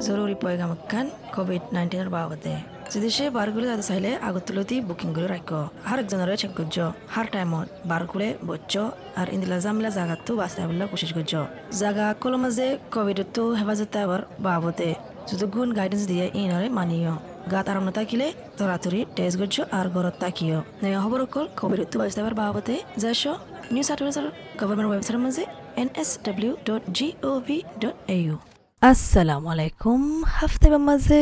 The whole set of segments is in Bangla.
জরুরি পয়গামকান কোভিড নাইন্টিনের বাবদে যদি সে বারগুলো যাতে চাইলে বুকিং করে রাখ হার একজনের চেক করছ হার টাইমত বারগুলে বচ্চ আর ইন্দিলা জামিলা জাগাতো বাঁচতে বলে কোশিশ করছ জাগা কল মাঝে কোভিডতো হেফাজতে আবার বাবদে যদি গুণ গাইডেন্স দিয়ে ইনরে মানিও গাত আরাম থাকিলে তরাতরি টেস্ট করছ আর ঘরত তাকিও নয়া খবর অকল কোভিডতো বাঁচতে আবার বাবদে যাইছ, নিউজ আটুয়ার গভর্নমেন্ট ওয়েবসাইটের মাঝে N S W dot G O V dot A U আসসালামু আলাইকুম। হাফতে মাঝে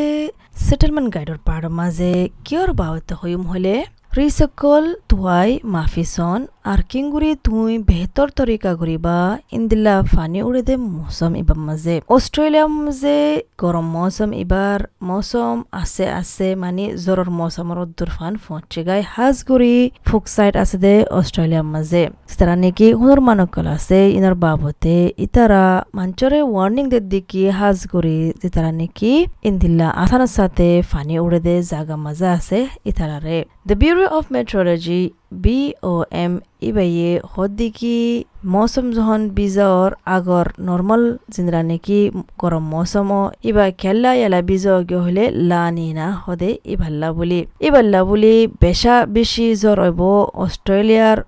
সেটেলমেন্ট গাইডৰ পাৰ মাজে কিয়ৰ বাৱত হৈম হলে? রিসকল তুয়াই মাফিসন আর কিঙ্গুরি তুই বেহতর তরিকা ঘুরিবা ইন্দিল্লা ফানি উড়ে দে মৌসুম ইবার মাঝে অস্ট্রেলিয়া মাঝে গরম মৌসুম ইবার মৌসুম আছে আছে মানে জ্বরের মৌসুমের উদ্দুর ফান ফোঁচে গাই হাজগুড়ি ফুক সাইড আছে দে অস্ট্রেলিয়ার মাঝে তারা নাকি হুনর মানকল আছে ইনার বাবতে ইতারা মাঞ্চরে ওয়ার্নিং দে দিকি হাজগুড়ি যে তারা নাকি ইন্দিল্লা আসানোর সাথে ফানি উড়ে দে জাগা মাঝে আছে ইতারারে The Bureau of Meteorology BOM ইবাইয়ে হদ্দিকি মৌসুম যখন বিজর আগর নর্মাল জিনরা নাকি গরম মৌসুম ইবা খেলা এলা বিজ হলে লা নিনা হদে ইভাল্লা বুলি। ইভাল্লা বুলি বেশা বেশি জ্বর অস্ট্রেলিয়ার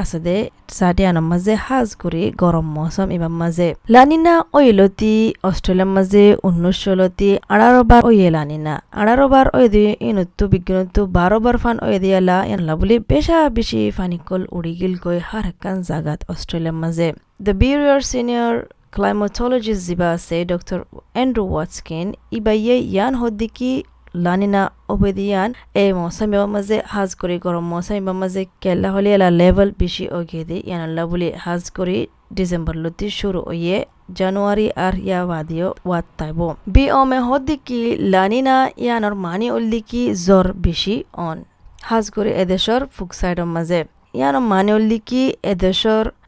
আছে দে সাদিয়ানোর মাঝে হাজ করে, গরম মৌসুম, এবার মাঝে লানিনা, ওইলতি অস্ট্রেলিয়ার মাঝে উনিশশোলতি আড়ারো বার ওয়ে লানিনা। আড়ারো বার ওই দিয়ে ইনত্তু বিজ্ঞানত্তু বারো বার ফান ওই দিয়ালা এনলা বলি বেশা বেশি ফানিকল উড়ি গিল গই হার একান জাগাত অস্ট্রেলিয়ার মাঝে। দ্য বিউরিয়ার সিনিয়র ক্লাইমাটোলজিস্ট যিবা আছে, ডক্টর এন্ড্রু ওয়াটসকিন ইবাইয়ে ইয়ান হদ্দিকি লানিনা ওবেদিয়ান এই মৌসুম মাঝে হাজ করি, গরম মৌসুম মাঝে কেলা হলে এলা লেভেল বেশি ওগে দি। ইয়ানাল্লা বলি হাজ করি ডিসেম্বর লতি শুরু ওয়ে জানুয়ারি আর ইয়া বাদিও ওয়াত তাইব। বি ওমে হদ্দিকি লানিনা ইয়ানর মানি উল্লিকি জ্বর বেশি অন। হাজ করে এদেশর ফুক সাইডর মাঝে ইয়ানো মানে উল্লি কি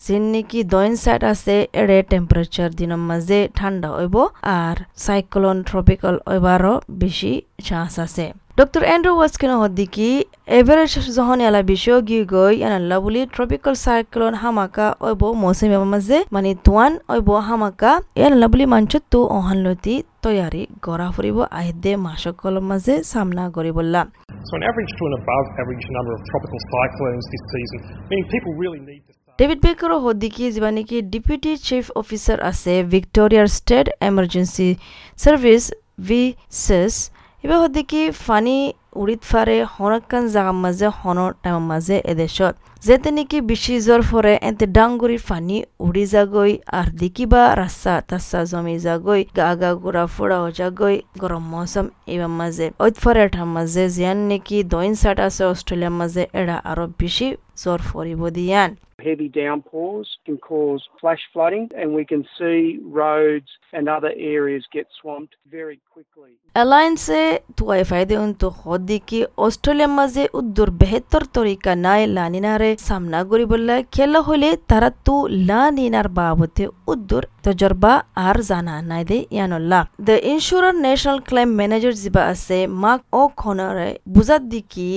এদেশর দইন সাইড আছে এড়ে টেম্পারেচার দিনের মাঝে ঠান্ডা হইব আর সাইক্লোন ট্রপিক্যাল হইবারও বেশি চান্স আছে ডক্টর এন্ড্রু ওয়াসকিন হদ্দিকি এভারেজ যখন এলা বেশিও গিয়ে গই এনাল্লা বুলি ট্রপিক্যাল সাইক্লোন হামাকা ওইব মৌসুমী মাঝে মানে তোয়ান ওইব হামাকা এনাল্লা বুলি মাঞ্চত তো অহানলতি তৈয়ারি গড়া ফুরিব আহিদে মাসকলৰ মাঝে সামনা করিবল্লা So an average to an above average number of tropical cyclones this season, meaning people really need. David Baker সদিকি যিমান নেকি ডিপুটি চিফ অফিচাৰ আছে ভিক্টৰিয়াৰ ষ্টেট এমাৰ্জেঞ্চি চাৰ্ভিচ ভি চেছ এইবাৰ সদিকি ফানি উৰিত ফাৰে সৰকান জাগাৰ মাজে হনৰ টাইমৰ মাজে এদেশত যেতে নাকি বেশি জ্বর ফরে এতে ডাঙ্গুরি ফানি উড়ি যাগৈ আর দেখিবা রাস্তা তাস্তা জমি যাগৈ গা গা গুড়া ফুড়া হয়ে যাগৈ গরম মৌসুম এবার মাঝে ঐত ফরে এটার মাঝে জিয়ান নাকি দইন সাট আছে অস্ট্রেলিয়ার মাঝে এরা আরও বেশি জ্বর ফরিব দিয়ান Heavy downpours can cause flash flooding, and we can see roads and other areas get swamped very quickly. অ্যালায়েন্সে তুয়াই ফায়দে উন্তু হদ্দিকি অস্ট্রেলিয়ার মাঝে উদ্দুর বেহতর তরিকা নাই লানিনারে সামনা করি বললে খেলা হলে তারা তু লানিনার বাবতে উদ্দুর। তজরবা আর জানা নাই দে ইয়ানল্লা the insurer national claim manager জিবা আছে, মাক ও খনরে বুঝাত দিকি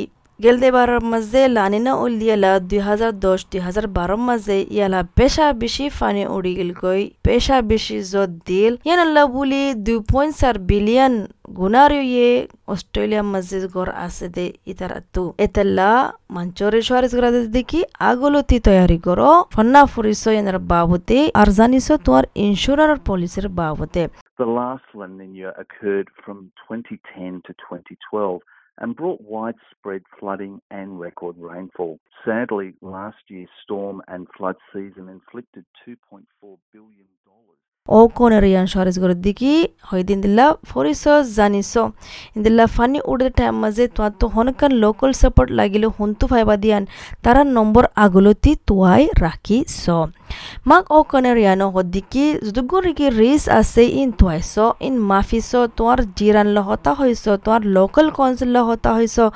গেলদেবাৰৰ মাজে লানিনা উলিয়ালা দুই হাজাৰ দহ দুই হাজাৰ বাৰৰ মাজে ইয়ালা পেশা বেশি ফানি উড়ি গিলগৈ পেশা বেশি যত দিল। ইয়ানাল্লা বুলি দুই পইণ্ট চার বিলিয়ন গুণারিয়ে অস্ট্রেলিয়ার মাঝে গড় আছে দে ইতারাতু এতেল্লা মঞ্চরে সোয়ারিস গড়া দেখি আগলতি তৈয়ারি করো। ফন্না ফুরিস এনার বাবতে, আর জানিস তোমার ইন্স্যুরার পলিসির বাবতে। The last La Nina occurred from 2010 to 2012 and brought widespread flooding and record rainfall. Sadly, last year's storm and flood season inflicted $2.4 billion. ஓகோனரியன் Shariz குருதிக்கு ஹொய்தி இந்த ஃபோரிசோ ஜனிசோ இந்த ஃபன்னி உடுத டைம் மஜே துவாத்து ஹொனக்கன் லோக்கல் சப்போர்ட் லாகிலு ஹுந்து ஃபைபாதியான் தர நம்பர் அகுலுத்தி துவாய் ராக்கி சோ மக் ஓகோனரியானோ ஹொத்திக்கி ஜுதுகுரிக்கு ரீஸ் அசே இன் துவாய்ஸோ இன் மாஃபிஸோ துவார் ஜீரான்ல ஹோத்தா ஹொய்ஸோ துவார் லோக்கல் கவுன்சில்ல ஹோத்தா ஹொய்ஸோ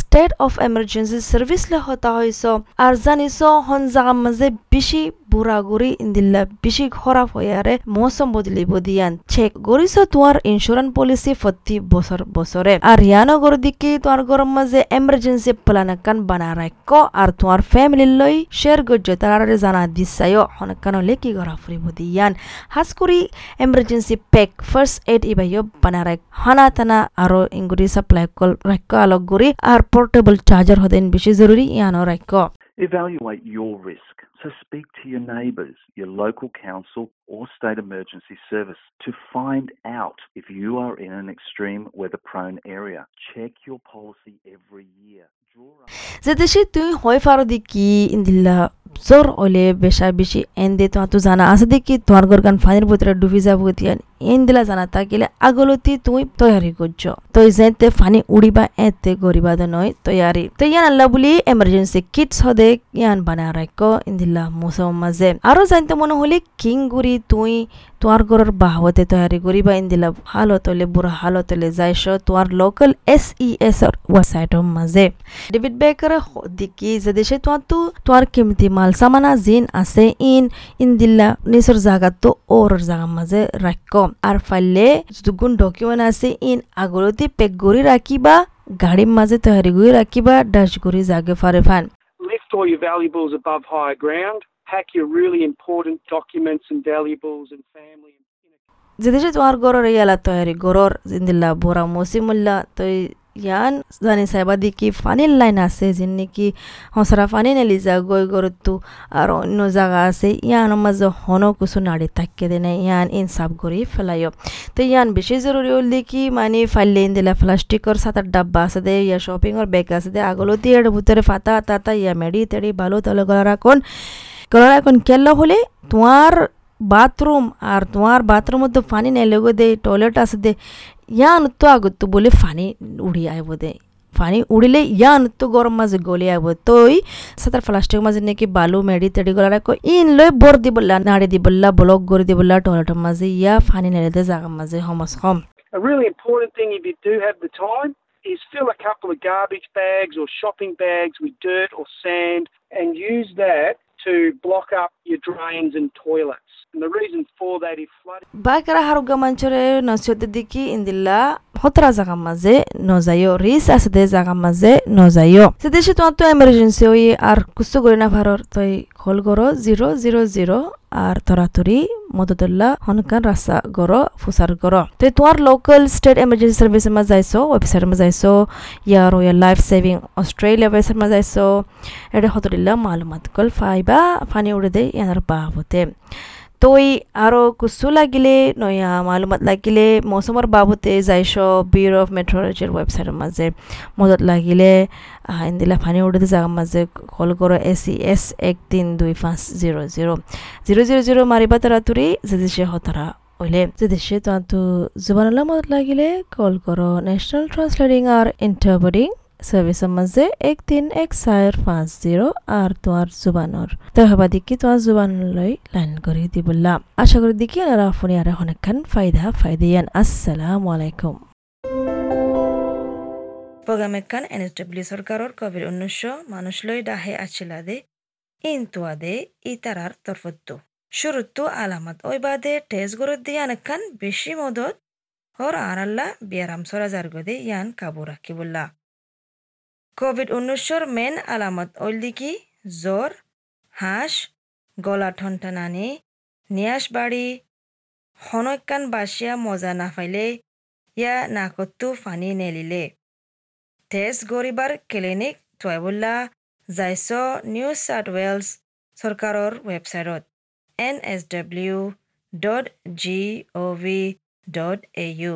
ஸ்டேட் ஆஃப் எமர்ஜென்சி சர்வீஸ்ல ஹோத்தா ஹொய்ஸோ அர்ஜானிசோ ஹொன் ஜாம் மஜே பிஷி বুড়াগুড়ি ইন্দিল্লা বেশি খরাপ হইয়ারে মৌসুম বদলিব দিয়ান চেক গরিস তোমার ইন্স্যুরেন্স পলিসি প্রতি বছর বছরে। আর ইয়ানো গর দিকে তোমার গরম মাঝে এমার্জেন্সি প্ল্যান কান বানা রাখ আর তোমার ফ্যামিলি লই শেয়ার গজ্য তারারে জানা দিছায়ও হনকান হলে কি গরা ফুরিব দিয়ান হাস করি এমার্জেন্সি পেক ফার্স্ট এড ইবাইও বানা রাখ হানা তানা আরও ইংগুরি সাপ্লাই কল রাখ আলোক গুরি আর পোর্টেবল চার্জার হদেন বেশি জরুরি ইয়ানো রাখ Evaluate your risk. So speak to your neighbours, your local council, or state emergency service to find out if you are in an extreme weather prone area. Check your policy every year. زاد الشيء ডুবি যাব তিয়ান এন দিলা জানা তাকিলে আগলতি তুই তৈয়ারি করছ। তুই যেতে ফানি উড়িবা এতে গরিবা নয় তৈয়ারি। তো ইয়ান আল্লাহ বলি এমার্জেন্সি কিটস হদে ইয়ান বানা রাখ ইন্দিল্লা মুসম মাঝে আরও জানতে মনে হলে কিং গুড়ি তুই তোমার ঘরের বাহবতে তৈয়ারি করিবা ইন্দিলা হালত হলে বুড়া হালত হলে যাইছ তোমার লোকাল এস ই এস এর ওয়েবসাইটর মাঝে ডেভিড বেকার দিকি যে দেশে তোমার তো তোমার কিমতি মাল সামানা জিন আছে ইন ইন্দিল্লা নিজর জায়গা তো ওর জায়গার মাঝে রাখ আর ফাইলে যতগুণ ডকুমেন্ট আছে ইন আগলতি পেক করে রাখিবা গাড়ির মাঝে তৈয়ারি করে রাখিবা ডাশ করে জাগে ফারে ফান Lift all your valuables above higher ground. Pack your really important documents and valuables and family. যে দেশে তোমার গরর ইয়ালা তৈয়ারি গরর জিন্দিল্লা বোরা মসিমুল্লা তৈ ইয়ান জানি সাইবা দিকি ফানির লাইন আছে যেন নাকি হসরা ফানি নেলি যা গই গরতু আর অন্য জায়গা আছে ইয়ান মাঝে হন কিছু নাড়ি থাককে দেনে ইয়ান ইনসাফ করি ফেলাইও তো ইয়ান বেশি জরুরি হল দেখি মানে ফাইলে দিলা প্লাস্টিকর সাতার ডাব্বা আছে দে ইয়া শপিংর ব্যাগ আছে দে আগলো দিয়ে ভিতরে ফাতা তাতা ইয়া মেডি তেড়ি ভালো তাহলে গলা রাখুন গলা রাখুন কেল্লা হলে তোমার ಬಾತ್ರೂಮ್ ಆರ್ ತುಮಾರ್ ಬಾತ್ರೂಮ್ ಮದ್ದು ಫಾನಿ ನೆಲೆಗೋದೆ ಟಾಯ್ಲೆಟ್ ಆಸದೆ ಯಾ ಅನ್ನುತ್ತೋ ಆಗುತ್ತು ಬೋಲೆ ಫಾನಿ ಉಡಿ ಆಯ್ಬೋದೆ ফানি উড়িলে ইয়া তো গরম মাঝে গলি আইব তই সাতার প্লাস্টিক মাঝে নাকি বালু মেডি তেডি গলা রাখো ইন লই বর দিবল্লা নাড়ি দিবল্লা ব্লক করে দিবল্লা টয়লেটের মাঝে ইয়া ফানি নেড়ে দে জাগা মাঝে হমস কম A really important thing, if you do have the time, is fill a couple of garbage bags or shopping bags with dirt or sand and use that to block up your drains and toilets. And the reason for that is flooding. بحط غمزة نوزايو ريس أسديز غمزة نوزايو سديش توانتو امرجنسيوي أر كستو غورينا فارور توي خول غورو زيرو زيرو زيرو আর তরাতরি মদদুল্লাহ হনকান রাস্তা গর ফুসার গর তো তোমার লোকাল স্টেট এমার্জেন্সি সার্ভিস মা যাইছো ওয়েবসাইট মা যাইছো ইয়া Royal Life Saving Australia website মা যাইছো এটা হতরিল্লা মালুমাত কল ফাইবা ফানি উড়ে দে ইয়ানার বাবতে তই আৰু কুচু লাগিলে, নয়া মালুমাত লাগিলে, মৌচুমৰ বাবতে যাইছ বিউৰ অফ মেট্ৰলজিৰ ৱেবছাইটৰ মাজে। মদত লাগিলে ইন্দিলা ফানি উঠে জাগাৰ মাজে কল কৰ এ চি এছ এক তিন দুই পাঁচ zero' zero' zero' zero' zero' মাৰিবা তাৰা তুৰি যেদিছে হতৰা ওইলে যেদিছে তো জুবানুল্লাহ মদত লাগিলে, কল কৰ নেশ্যনেল ট্ৰান্সলেটিং আৰু ইণ্টাৰপ্ৰেটিং মাঝে এক তিন এক চার পাঁচ জিরো আর তোমার জুবানর। তো হবা দেখি তোমার জুবানলৈ লাইন করে দিবলা আশা করি দেখি আর আপনি আর অনেকখান ফায়দা ফায়দিয়ান। আসসালামু আলাইকুম। প্রোগ্রাম একান এন এস ডব্লিউ সরকারের কোভিড উনিশশো মানুষলৈ ডাহে আছিলা দে ইনতুয়া দে ইতারার তরফত্তু। শুরুত্তু আলামত। ওই বাদে টেস গরত দিয়ে আনেকান বেশি মদত। হর আর আল্লাহ বিয়ারাম সরা জারগদে ইয়ান কাবু রাখিবুল্লাহ। কোভিড ঊনৈছৰ মেইন আলামত অলদি কি জ্বৰ হাঁচ গলা ঠনটা নিয়াজ বাঢ়ি বাড়ি বাচিয়া মজা নাফাইলে ইয়া নাকতো ফানি নেলিলে। তেজ গৰিবাৰ ক্লিনিক থোৱাইবোলা যাইচ নিউ চাউথ ৱেলছ চৰকাৰৰ ৱেবছাইটত N S W dot G O' V dot A U.